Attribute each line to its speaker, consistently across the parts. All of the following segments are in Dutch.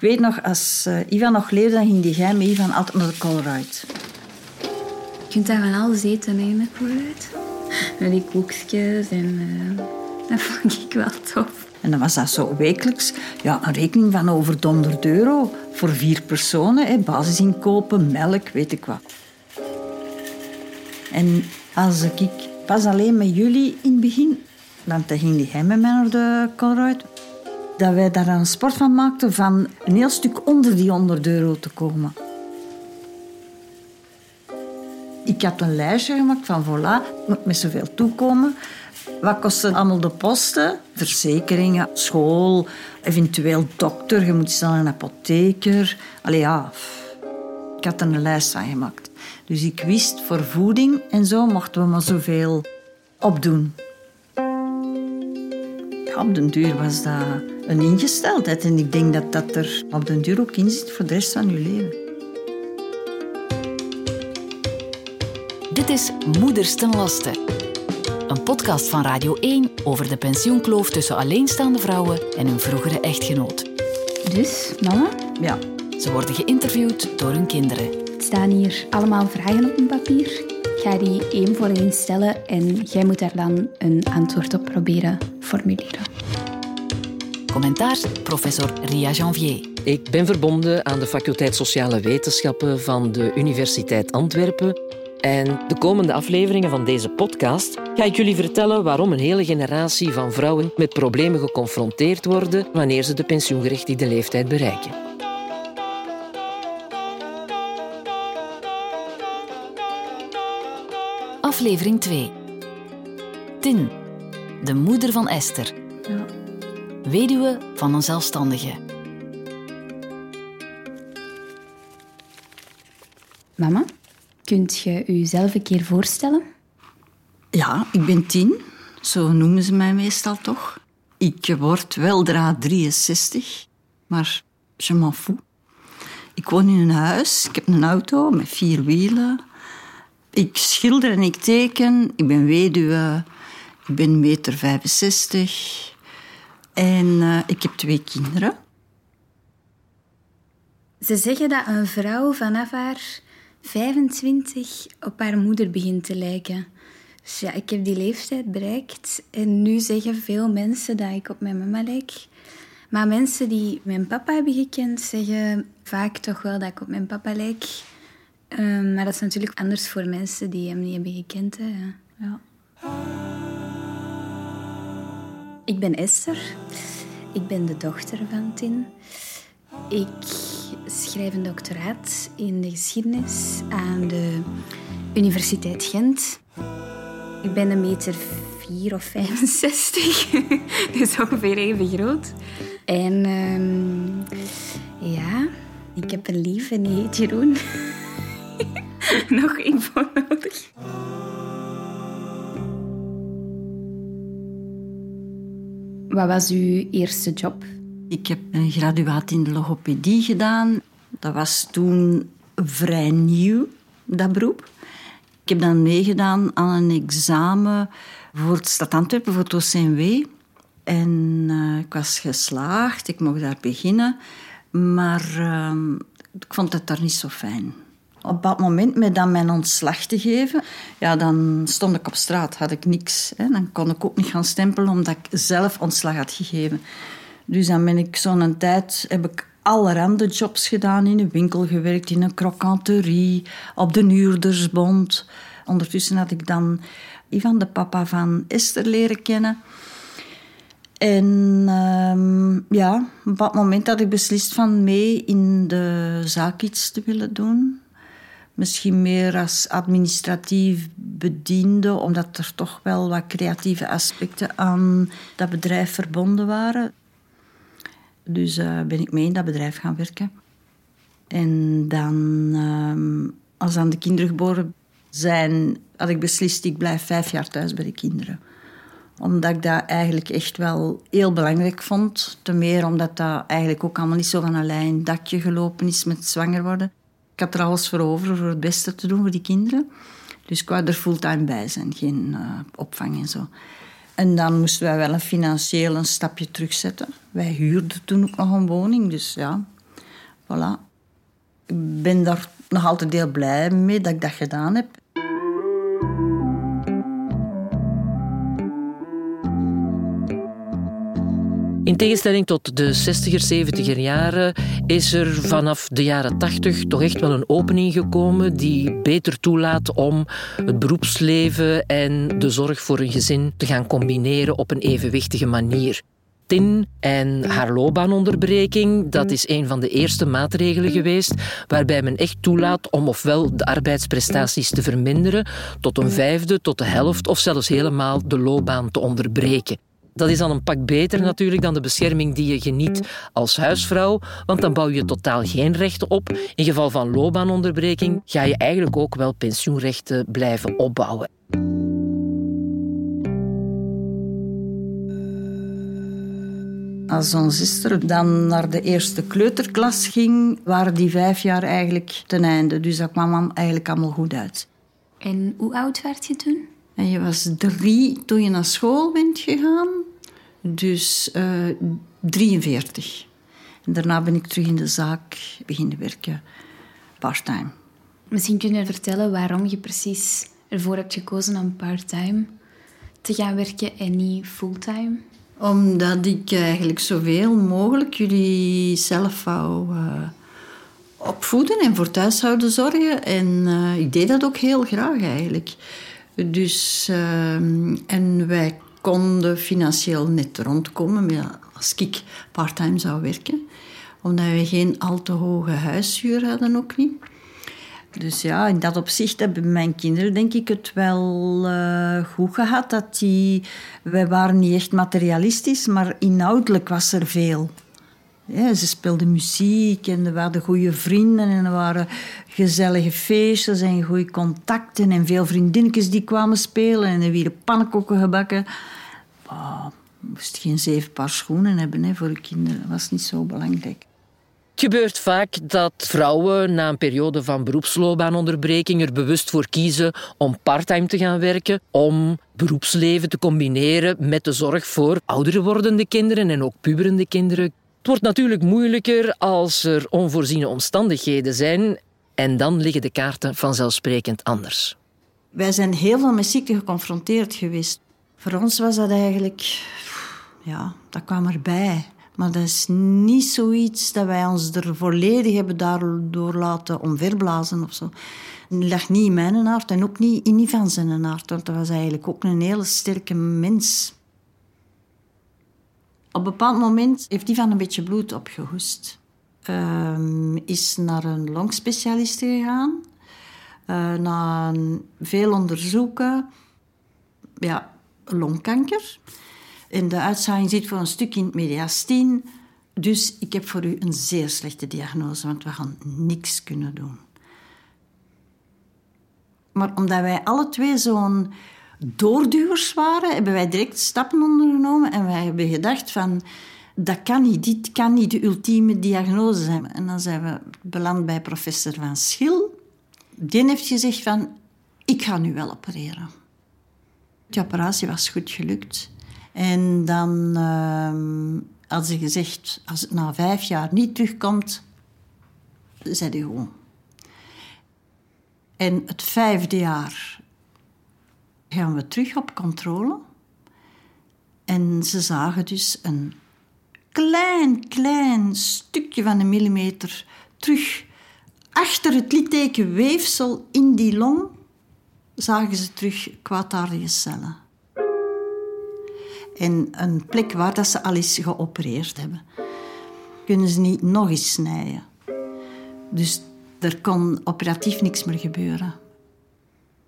Speaker 1: Ik weet nog, als uh, Ivan nog leefde, dan ging die jij met Ivan altijd naar de Colruyt.
Speaker 2: Je kunt daar van alles eten, hè, met Colruyt. Met die koekjes en... Uh, dat vond ik wel tof.
Speaker 1: En dan was dat zo wekelijks ja, een rekening van over 100 euro voor vier personen. Hè, basisinkopen, melk, weet ik wat. En als ik pas alleen met jullie in het begin, want dan ging hij met mij naar de Colruyt, dat wij daar een sport van maakten van een heel stuk onder die 100 euro te komen. Ik had een lijstje gemaakt van voilà, moet met zoveel toekomen. Wat kosten allemaal de posten? Verzekeringen, school, eventueel dokter, je moet snel een apotheker. Allee ja, ik had er een lijst van gemaakt. Dus ik wist, voor voeding en zo mochten we maar zoveel opdoen. op den duur was dat een ingesteldheid. En ik denk dat dat er op den duur ook in zit voor de rest van je leven.
Speaker 3: Dit is Moeders ten Laste. Een podcast van Radio 1 over de pensioenkloof tussen alleenstaande vrouwen en hun vroegere echtgenoot.
Speaker 2: Dus, mama?
Speaker 1: Ja.
Speaker 3: Ze worden geïnterviewd door hun kinderen.
Speaker 2: Er staan hier allemaal vragen op een papier. Ik ga die één voor één stellen en jij moet daar dan een antwoord op proberen formuleren.
Speaker 3: Commentaar professor Ria Janvier.
Speaker 4: Ik ben verbonden aan de faculteit Sociale Wetenschappen van de Universiteit Antwerpen. En de komende afleveringen van deze podcast ga ik jullie vertellen waarom een hele generatie van vrouwen met problemen geconfronteerd worden wanneer ze de pensioengerechtigde leeftijd bereiken.
Speaker 3: Aflevering 2. Tin, de moeder van Esther. Weduwe van een zelfstandige.
Speaker 2: Mama, kunt je jezelf een keer voorstellen?
Speaker 1: Ja, ik ben tien. Zo noemen ze mij meestal toch. Ik word weldra 63, maar je m'en fous. Ik woon in een huis, ik heb een auto met vier wielen. Ik schilder en ik teken. Ik ben weduwe. Ik ben meter 65. En uh, ik heb twee kinderen.
Speaker 2: Ze zeggen dat een vrouw vanaf haar 25 op haar moeder begint te lijken. Dus ja, ik heb die leeftijd bereikt en nu zeggen veel mensen dat ik op mijn mama lijk. Maar mensen die mijn papa hebben gekend, zeggen vaak toch wel dat ik op mijn papa lijk. Um, maar dat is natuurlijk anders voor mensen die hem niet hebben gekend. Hè. Ja. Ik ben Esther. Ik ben de dochter van Tin. Ik schrijf een doctoraat in de geschiedenis aan de Universiteit Gent. Ik ben een meter 4 of 65, dus ongeveer even groot. En um, ja, ik heb een lief en heet Jeroen. Nog info nodig. Wat was uw eerste job?
Speaker 1: Ik heb een graduaat in de logopedie gedaan. Dat was toen vrij nieuw, dat beroep. Ik heb dan meegedaan aan een examen voor het Stad Antwerpen, voor het OCMW. En uh, ik was geslaagd, ik mocht daar beginnen. Maar uh, ik vond het daar niet zo fijn. Op dat moment, met dan mijn ontslag te geven, ja, dan stond ik op straat, had ik niks. Hè. Dan kon ik ook niet gaan stempelen, omdat ik zelf ontslag had gegeven. Dus dan ben ik zo'n tijd, heb ik allerhande jobs gedaan. In een winkel gewerkt, in een crocanterie, op de Nuurdersbond. Ondertussen had ik dan Ivan, de papa van Esther, leren kennen. En um, ja, op dat moment had ik beslist van mee in de zaak iets te willen doen. Misschien meer als administratief bediende, omdat er toch wel wat creatieve aspecten aan dat bedrijf verbonden waren. Dus uh, ben ik mee in dat bedrijf gaan werken. En dan, uh, als dan de kinderen geboren zijn, had ik beslist, ik blijf vijf jaar thuis bij de kinderen. Omdat ik dat eigenlijk echt wel heel belangrijk vond. Ten meer omdat dat eigenlijk ook allemaal niet zo van een lijn dakje gelopen is met zwanger worden. Ik had er alles voor over voor het beste te doen voor die kinderen. Dus ik wou er fulltime bij zijn, geen uh, opvang en zo. En dan moesten wij wel een financieel een stapje terugzetten. Wij huurden toen ook nog een woning, dus ja. Voilà. Ik ben daar nog altijd heel blij mee dat ik dat gedaan heb.
Speaker 4: In tegenstelling tot de 60er, 70er jaren is er vanaf de jaren 80 toch echt wel een opening gekomen die beter toelaat om het beroepsleven en de zorg voor een gezin te gaan combineren op een evenwichtige manier. Tin en haar loopbaanonderbreking, dat is een van de eerste maatregelen geweest waarbij men echt toelaat om ofwel de arbeidsprestaties te verminderen tot een vijfde, tot de helft of zelfs helemaal de loopbaan te onderbreken. Dat is dan een pak beter natuurlijk dan de bescherming die je geniet als huisvrouw, want dan bouw je totaal geen rechten op. In geval van loopbaanonderbreking ga je eigenlijk ook wel pensioenrechten blijven opbouwen.
Speaker 1: Als onze zuster dan naar de eerste kleuterklas ging, waren die vijf jaar eigenlijk ten einde. Dus dat kwam eigenlijk allemaal goed uit.
Speaker 2: En hoe oud werd je toen?
Speaker 1: En je was drie toen je naar school bent gegaan. Dus uh, 43. En daarna ben ik terug in de zaak beginnen werken, part-time.
Speaker 2: Misschien kun je vertellen waarom je precies ervoor hebt gekozen om part-time te gaan werken en niet fulltime?
Speaker 1: Omdat ik eigenlijk zoveel mogelijk jullie zelf wou uh, opvoeden en voor thuishouden zorgen. En uh, ik deed dat ook heel graag eigenlijk. Dus, uh, en wij konden financieel net rondkomen als ik parttime zou werken. Omdat we geen al te hoge huishuur hadden ook niet. Dus ja, in dat opzicht hebben mijn kinderen denk ik het wel uh, goed gehad. Dat die, wij waren niet echt materialistisch, maar inhoudelijk was er veel. Ze speelden muziek en er waren goede vrienden en er waren gezellige feestjes en goede contacten en veel vriendinnetjes die kwamen spelen en er werden pannenkoeken gebakken. Oh, je moest geen zeven paar schoenen hebben hè, voor de kinderen. Dat was niet zo belangrijk.
Speaker 4: Het gebeurt vaak dat vrouwen na een periode van beroepsloopbaanonderbreking er bewust voor kiezen om parttime te gaan werken, om beroepsleven te combineren met de zorg voor ouder wordende kinderen en ook puberende kinderen. Het wordt natuurlijk moeilijker als er onvoorziene omstandigheden zijn en dan liggen de kaarten vanzelfsprekend anders.
Speaker 1: Wij zijn heel veel met ziekte geconfronteerd geweest. Voor ons was dat eigenlijk, ja, dat kwam erbij. Maar dat is niet zoiets dat wij ons er volledig hebben daardoor laten omverblazen of zo. Het lag niet in mijn aard en ook niet in Ivan zijn aard, want dat was eigenlijk ook een hele sterke mens. Op een bepaald moment heeft Ivan een beetje bloed opgehoest. Uh, is naar een longspecialist gegaan. Uh, na veel onderzoeken. Ja, longkanker. En de uitzaaiing zit voor een stuk in het mediastin. Dus ik heb voor u een zeer slechte diagnose, want we gaan niks kunnen doen. Maar omdat wij alle twee zo'n doorduwers waren, hebben wij direct stappen ondergenomen en wij hebben gedacht van dat kan niet, dit kan niet de ultieme diagnose zijn. En dan zijn we beland bij professor Van Schil. Die heeft gezegd van, ik ga nu wel opereren. De operatie was goed gelukt. En dan uh, had ze gezegd, als het na vijf jaar niet terugkomt, zei hij gewoon. En het vijfde jaar gaan we terug op controle. En ze zagen dus een klein, klein stukje van een millimeter terug achter het littekenweefsel in die long zagen ze terug kwaadaardige cellen. En een plek waar dat ze al eens geopereerd hebben. Kunnen ze niet nog eens snijden. Dus er kon operatief niks meer gebeuren.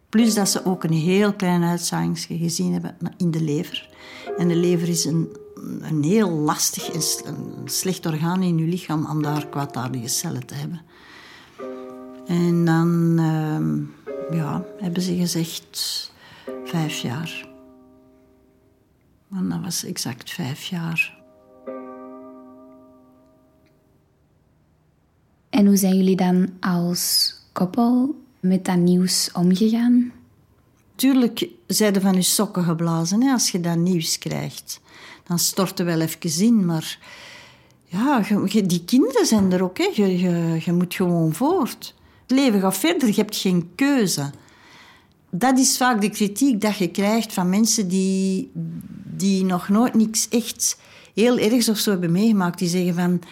Speaker 1: Plus dat ze ook een heel klein uitzaaiingsje gezien hebben in de lever. En de lever is een, een heel lastig en slecht orgaan in je lichaam om daar kwaadaardige cellen te hebben. En dan ja, hebben ze gezegd vijf jaar. En dat was exact vijf jaar.
Speaker 2: En hoe zijn jullie dan als koppel met dat nieuws omgegaan?
Speaker 1: Tuurlijk zijn van je sokken geblazen hè, als je dat nieuws krijgt. Dan stort er wel even in, maar Ja, die kinderen zijn er ook. Hè. Je, je, je moet gewoon voort. Het leven gaat verder, je hebt geen keuze. Dat is vaak de kritiek dat je krijgt van mensen die, die nog nooit niks echt heel ergs of zo hebben meegemaakt. Die zeggen van,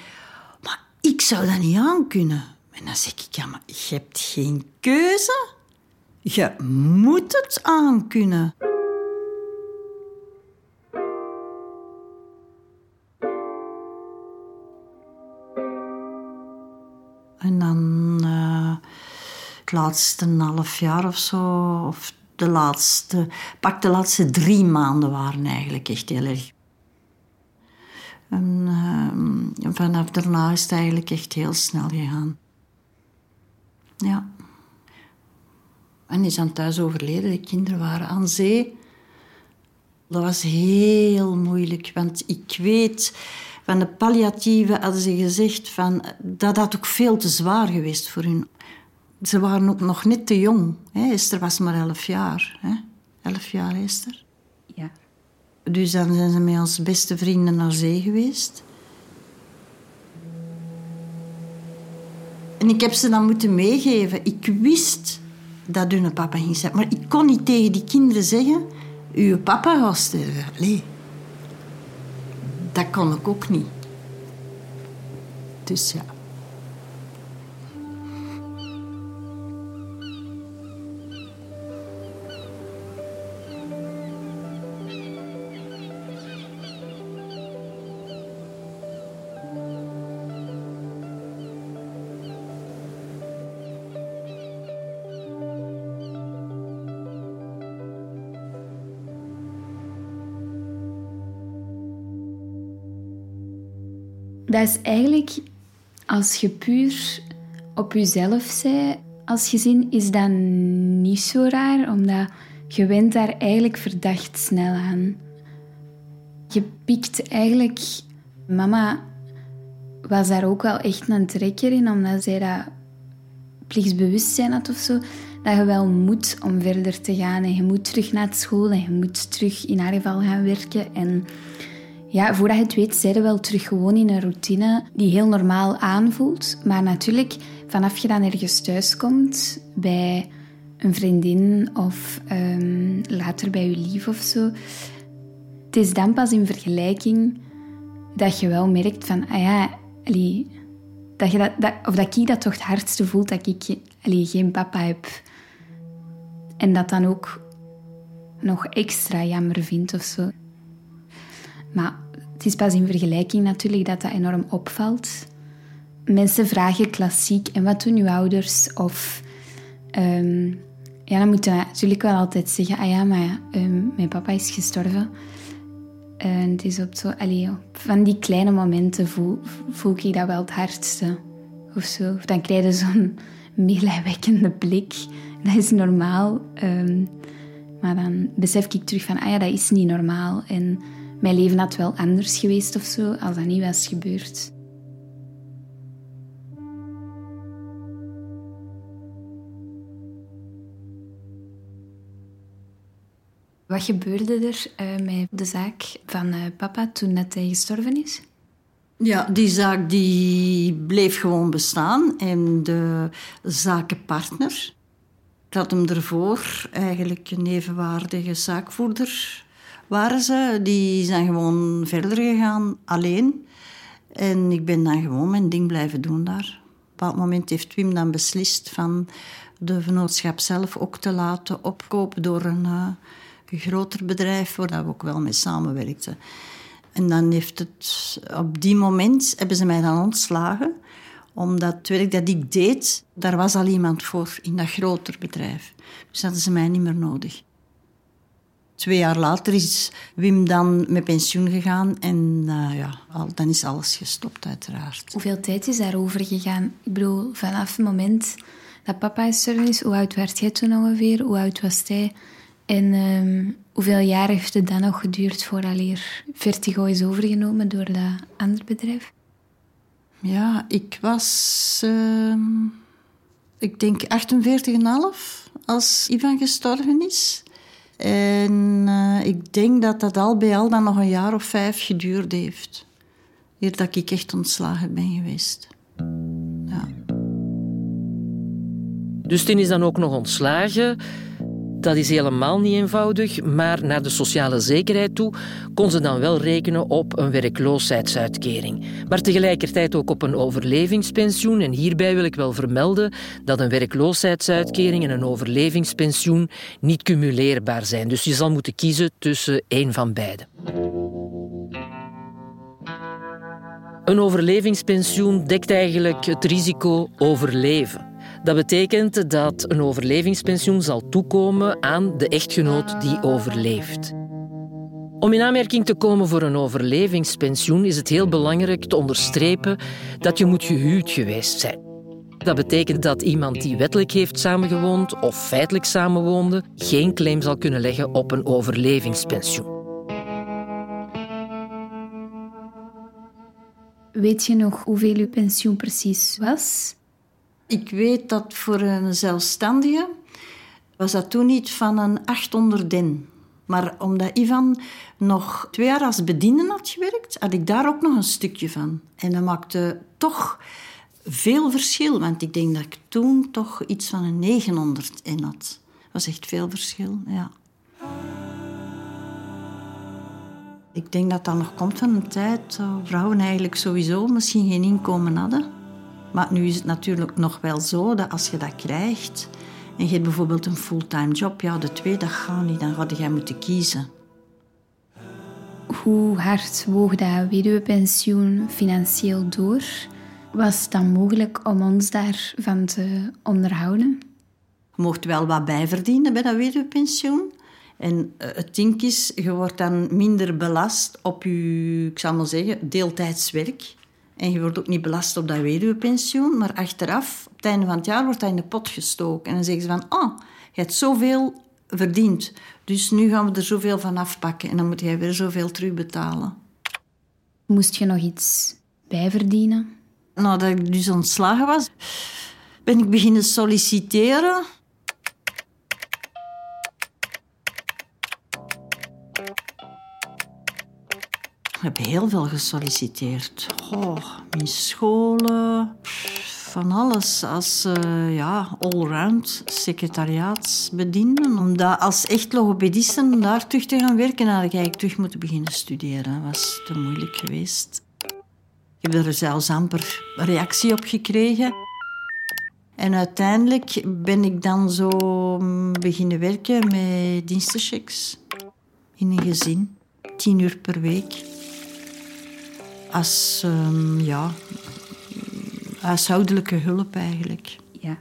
Speaker 1: maar ik zou dat niet aankunnen. En dan zeg ik, ja, maar je hebt geen keuze. Je moet het aankunnen. Het laatste half jaar of zo, of de laatste, pak de laatste drie maanden waren eigenlijk echt heel erg. En uh, vanaf daarna is het eigenlijk echt heel snel gegaan. Ja. En is dan thuis overleden. De kinderen waren aan zee. Dat was heel moeilijk, want ik weet van de palliatieve hadden ze gezegd van dat had ook veel te zwaar geweest voor hun. Ze waren ook nog net te jong. Hè? Esther was maar elf jaar. Hè? Elf jaar, Esther.
Speaker 2: Ja.
Speaker 1: Dus dan zijn ze met onze beste vrienden naar zee geweest. En ik heb ze dan moeten meegeven. Ik wist dat hun papa ging zijn. Maar ik kon niet tegen die kinderen zeggen... Uw papa gaat sterven. Nee. Dat kon ik ook niet. Dus ja.
Speaker 2: Dat is eigenlijk, als je puur op jezelf zei als gezin, is dat niet zo raar, omdat je went daar eigenlijk verdacht snel aan. Je pikt eigenlijk... Mama was daar ook wel echt een trekker in, omdat zij dat plichtsbewustzijn had of zo. Dat je wel moet om verder te gaan. En je moet terug naar school en je moet terug in haar geval gaan werken. En ja, voordat je het weet, zijn we wel terug gewoon in een routine die heel normaal aanvoelt. Maar natuurlijk, vanaf je dan ergens thuis komt, bij een vriendin of um, later bij je lief of zo, het is dan pas in vergelijking dat je wel merkt van, ah ja, dat je dat, of dat ik dat toch het hardste voelt dat ik geen papa heb. En dat dan ook nog extra jammer vindt of zo. Maar het is pas in vergelijking natuurlijk dat dat enorm opvalt. Mensen vragen klassiek, en wat doen uw ouders? Of um, ja, dan moeten we natuurlijk wel altijd zeggen, ah ja, maar um, mijn papa is gestorven. En het is op zo, van die kleine momenten voel, voel ik dat wel het hardste. Of zo. Of dan krijg je zo'n meelijwekkende blik. Dat is normaal. Um, maar dan besef ik terug van, ah ja, dat is niet normaal. En mijn leven had wel anders geweest of zo als dat niet was gebeurd. Wat gebeurde er uh, met de zaak van uh, papa toen dat hij gestorven is?
Speaker 1: Ja, die zaak die bleef gewoon bestaan. En de zakenpartner, ik had hem ervoor eigenlijk een evenwaardige zaakvoerder waren ze. Die zijn gewoon verder gegaan, alleen. En ik ben dan gewoon mijn ding blijven doen daar. Op een bepaald moment heeft Wim dan beslist van de vennootschap zelf ook te laten opkopen door een, uh, groter bedrijf, waar we ook wel mee samenwerkten. En dan heeft het, op die moment hebben ze mij dan ontslagen, omdat het werk dat ik deed, daar was al iemand voor in dat groter bedrijf. Dus hadden ze mij niet meer nodig. Twee jaar later is Wim dan met pensioen gegaan en uh, ja, dan is alles gestopt, uiteraard.
Speaker 2: Hoeveel tijd is daarover gegaan? Ik bedoel, vanaf het moment dat papa gestorven is, hoe oud werd jij toen ongeveer? Hoe oud was hij? En um, hoeveel jaar heeft het dan nog geduurd voordat Vertigo is overgenomen door dat andere bedrijf?
Speaker 1: Ja, ik was, uh, ik denk 48,5 als Ivan gestorven is. En uh, ik denk dat dat al bij al dan nog een jaar of vijf geduurd heeft. Eer dat ik echt ontslagen ben geweest. Ja.
Speaker 4: Dus Tin is dan ook nog ontslagen. Dat is helemaal niet eenvoudig, maar naar de sociale zekerheid toe kon ze dan wel rekenen op een werkloosheidsuitkering. Maar tegelijkertijd ook op een overlevingspensioen. En hierbij wil ik wel vermelden dat een werkloosheidsuitkering en een overlevingspensioen niet cumuleerbaar zijn. Dus je zal moeten kiezen tussen één van beide. Een overlevingspensioen dekt eigenlijk het risico overleven. Dat betekent dat een overlevingspensioen zal toekomen aan de echtgenoot die overleeft. Om in aanmerking te komen voor een overlevingspensioen is het heel belangrijk te onderstrepen dat je moet gehuwd geweest zijn. Dat betekent dat iemand die wettelijk heeft samengewoond of feitelijk samenwoonde geen claim zal kunnen leggen op een overlevingspensioen.
Speaker 2: Weet je nog hoeveel uw pensioen precies was?
Speaker 1: Ik weet dat voor een zelfstandige was dat toen niet van een 800 in. Maar omdat Ivan nog twee jaar als bediende had gewerkt, had ik daar ook nog een stukje van. En dat maakte toch veel verschil, want ik denk dat ik toen toch iets van een 900 in had. Dat was echt veel verschil, ja. Ik denk dat dat nog komt van een tijd vrouwen eigenlijk sowieso misschien geen inkomen hadden. Maar nu is het natuurlijk nog wel zo dat als je dat krijgt en je hebt bijvoorbeeld een fulltime job, ja, de twee, dat gaat niet, dan ga je moeten kiezen.
Speaker 2: Hoe hard woog dat weduwepensioen financieel door? Was het dan mogelijk om ons daarvan te onderhouden?
Speaker 1: Je mocht wel wat bijverdienen bij dat weduwepensioen. En eh, het ding is, je wordt dan minder belast op je, ik zal maar zeggen, deeltijdswerk. En je wordt ook niet belast op dat weduwepensioen. Maar achteraf, op het einde van het jaar, wordt dat in de pot gestoken. En dan zeggen ze van, oh, je hebt zoveel verdiend. Dus nu gaan we er zoveel van afpakken. En dan moet jij weer zoveel terugbetalen.
Speaker 2: Moest je nog iets bijverdienen?
Speaker 1: Nadat ik dus ontslagen was, ben ik beginnen solliciteren. Ik heb heel veel gesolliciteerd. Oh, in scholen, van alles. Als uh, ja, allround secretariaatsbedienden. Omdat als echt logopedisten om daar terug te gaan werken, had ik eigenlijk terug moeten beginnen studeren. Dat was te moeilijk geweest. Ik heb er zelfs amper reactie op gekregen. En uiteindelijk ben ik dan zo beginnen werken met dienstenchecks in een gezin. Tien uur per week als um, ja, huishoudelijke hulp eigenlijk.
Speaker 2: Ja.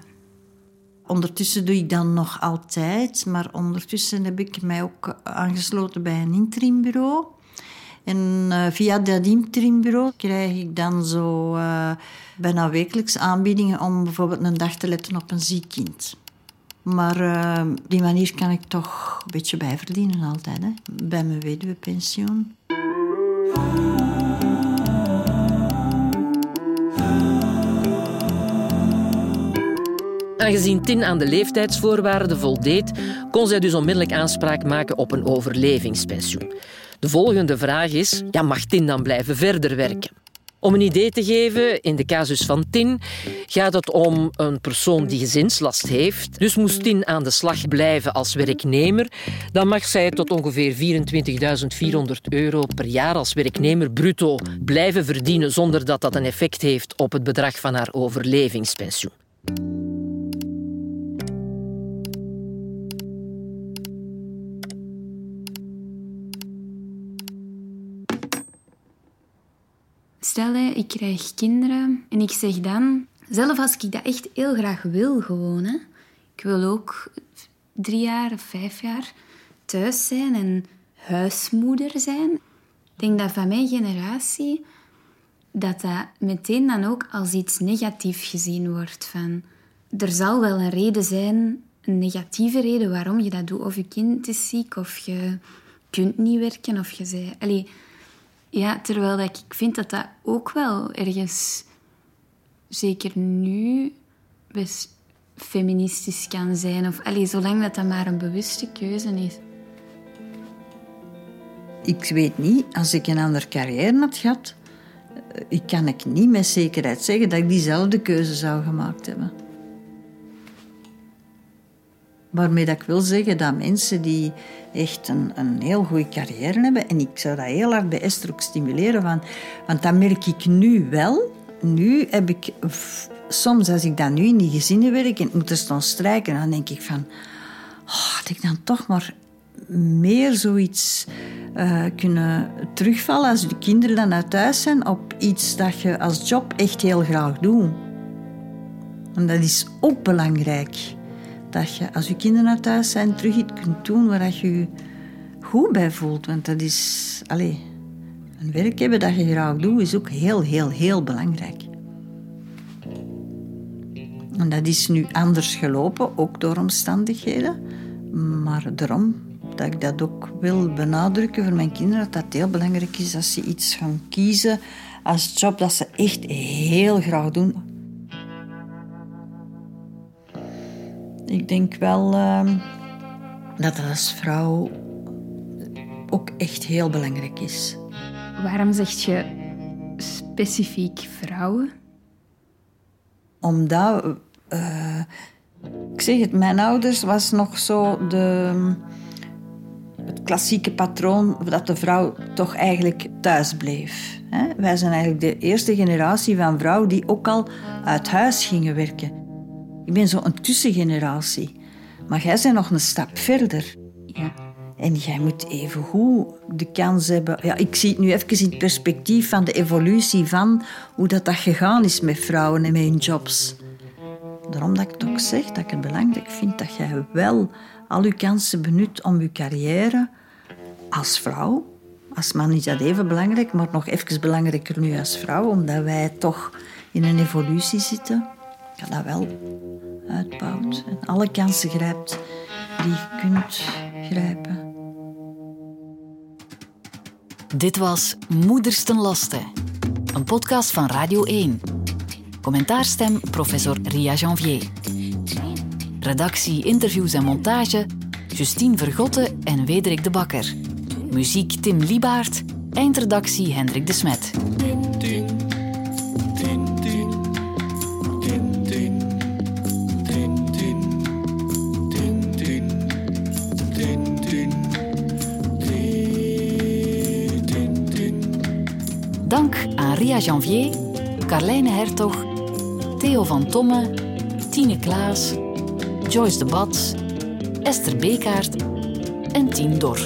Speaker 1: Ondertussen doe ik dan nog altijd, maar ondertussen heb ik mij ook aangesloten bij een interimbureau. En uh, via dat interimbureau krijg ik dan zo uh, bijna wekelijks aanbiedingen om bijvoorbeeld een dag te letten op een ziek kind. Maar uh, op die manier kan ik toch een beetje bijverdienen altijd, hè, bij mijn weduwepensioen.
Speaker 4: Aangezien Tin aan de leeftijdsvoorwaarden voldeed, kon zij dus onmiddellijk aanspraak maken op een overlevingspensioen. De volgende vraag is: ja, mag Tin dan blijven verder werken? Om een idee te geven, in de casus van Tin gaat het om een persoon die gezinslast heeft. Dus moest Tin aan de slag blijven als werknemer, dan mag zij tot ongeveer 24.400 euro per jaar als werknemer bruto blijven verdienen zonder dat dat een effect heeft op het bedrag van haar overlevingspensioen.
Speaker 2: Stel, ik krijg kinderen en ik zeg dan... Zelf als ik dat echt heel graag wil, gewoon. Hè. Ik wil ook drie jaar of vijf jaar thuis zijn en huismoeder zijn. Ik denk dat van mijn generatie dat dat meteen dan ook als iets negatiefs gezien wordt. Van, er zal wel een reden zijn, een negatieve reden waarom je dat doet. Of je kind is ziek, of je kunt niet werken, of je zei... ja, terwijl dat ik vind dat dat ook wel ergens, zeker nu, best feministisch kan zijn. Of allee, zolang dat dat maar een bewuste keuze is.
Speaker 1: Ik weet niet, als ik een andere carrière had gehad, ik kan ik niet met zekerheid zeggen dat ik diezelfde keuze zou gemaakt hebben. Waarmee dat ik wil zeggen dat mensen die echt een, een heel goede carrière hebben, en ik zou dat heel hard bij Esther ook stimuleren, van, want dat merk ik nu wel. Nu heb ik, soms als ik dan nu in die gezinnen werk en moet er staan strijken, dan denk ik van, oh, had ik dan toch maar meer zoiets uh, kunnen terugvallen als de kinderen dan uit thuis zijn op iets dat je als job echt heel graag doet. En dat is ook belangrijk. Dat je als je kinderen uit thuis zijn terug iets kunt doen waar je je goed bij voelt. Want dat is... Allez, een werk hebben dat je graag doet is ook heel, heel, heel belangrijk. En dat is nu anders gelopen, ook door omstandigheden. Maar daarom dat ik dat ook wil benadrukken voor mijn kinderen, dat dat heel belangrijk is als ze iets gaan kiezen als job dat ze echt heel graag doen. Ik denk wel uh, dat dat als vrouw ook echt heel belangrijk is.
Speaker 2: Waarom zeg je specifiek vrouwen?
Speaker 1: Omdat, uh, ik zeg het, mijn ouders was nog zo de het klassieke patroon dat de vrouw toch eigenlijk thuis bleef. Wij zijn eigenlijk de eerste generatie van vrouwen die ook al uit huis gingen werken. Ik ben zo een tussengeneratie. Maar jij bent nog een stap verder.
Speaker 2: Ja.
Speaker 1: En jij moet even goed de kans hebben. Ja, ik zie het nu even in het perspectief van de evolutie van hoe dat, dat gegaan is met vrouwen en met hun jobs. Daarom dat ik het ook zeg dat ik het belangrijk vind dat jij wel al uw kansen benut om uw carrière als vrouw. Als man is dat even belangrijk, maar nog even belangrijker nu als vrouw, omdat wij toch in een evolutie zitten. Ja, dat wel uitbouwt en alle kansen grijpt die je kunt grijpen.
Speaker 3: Dit was Moeders ten Laste, een podcast van Radio 1. Commentaarstem professor Ria Janvier. Redactie, interviews en montage Justine Vergotte en Wederik de Bakker. Muziek Tim Liebaert. Eindredactie Hendrik de Smet. Janvier, Carlijne Hertog, Theo van Tomme, Tine Klaas, Joyce de Bats, Esther Bekaert en Tien Dor.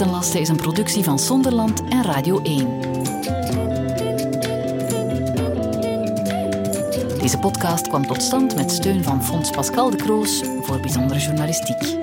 Speaker 3: Ten Laste is een productie van Sonderland en Radio 1. Deze podcast kwam tot stand met steun van Fonds Pascal de Kroos voor bijzondere journalistiek.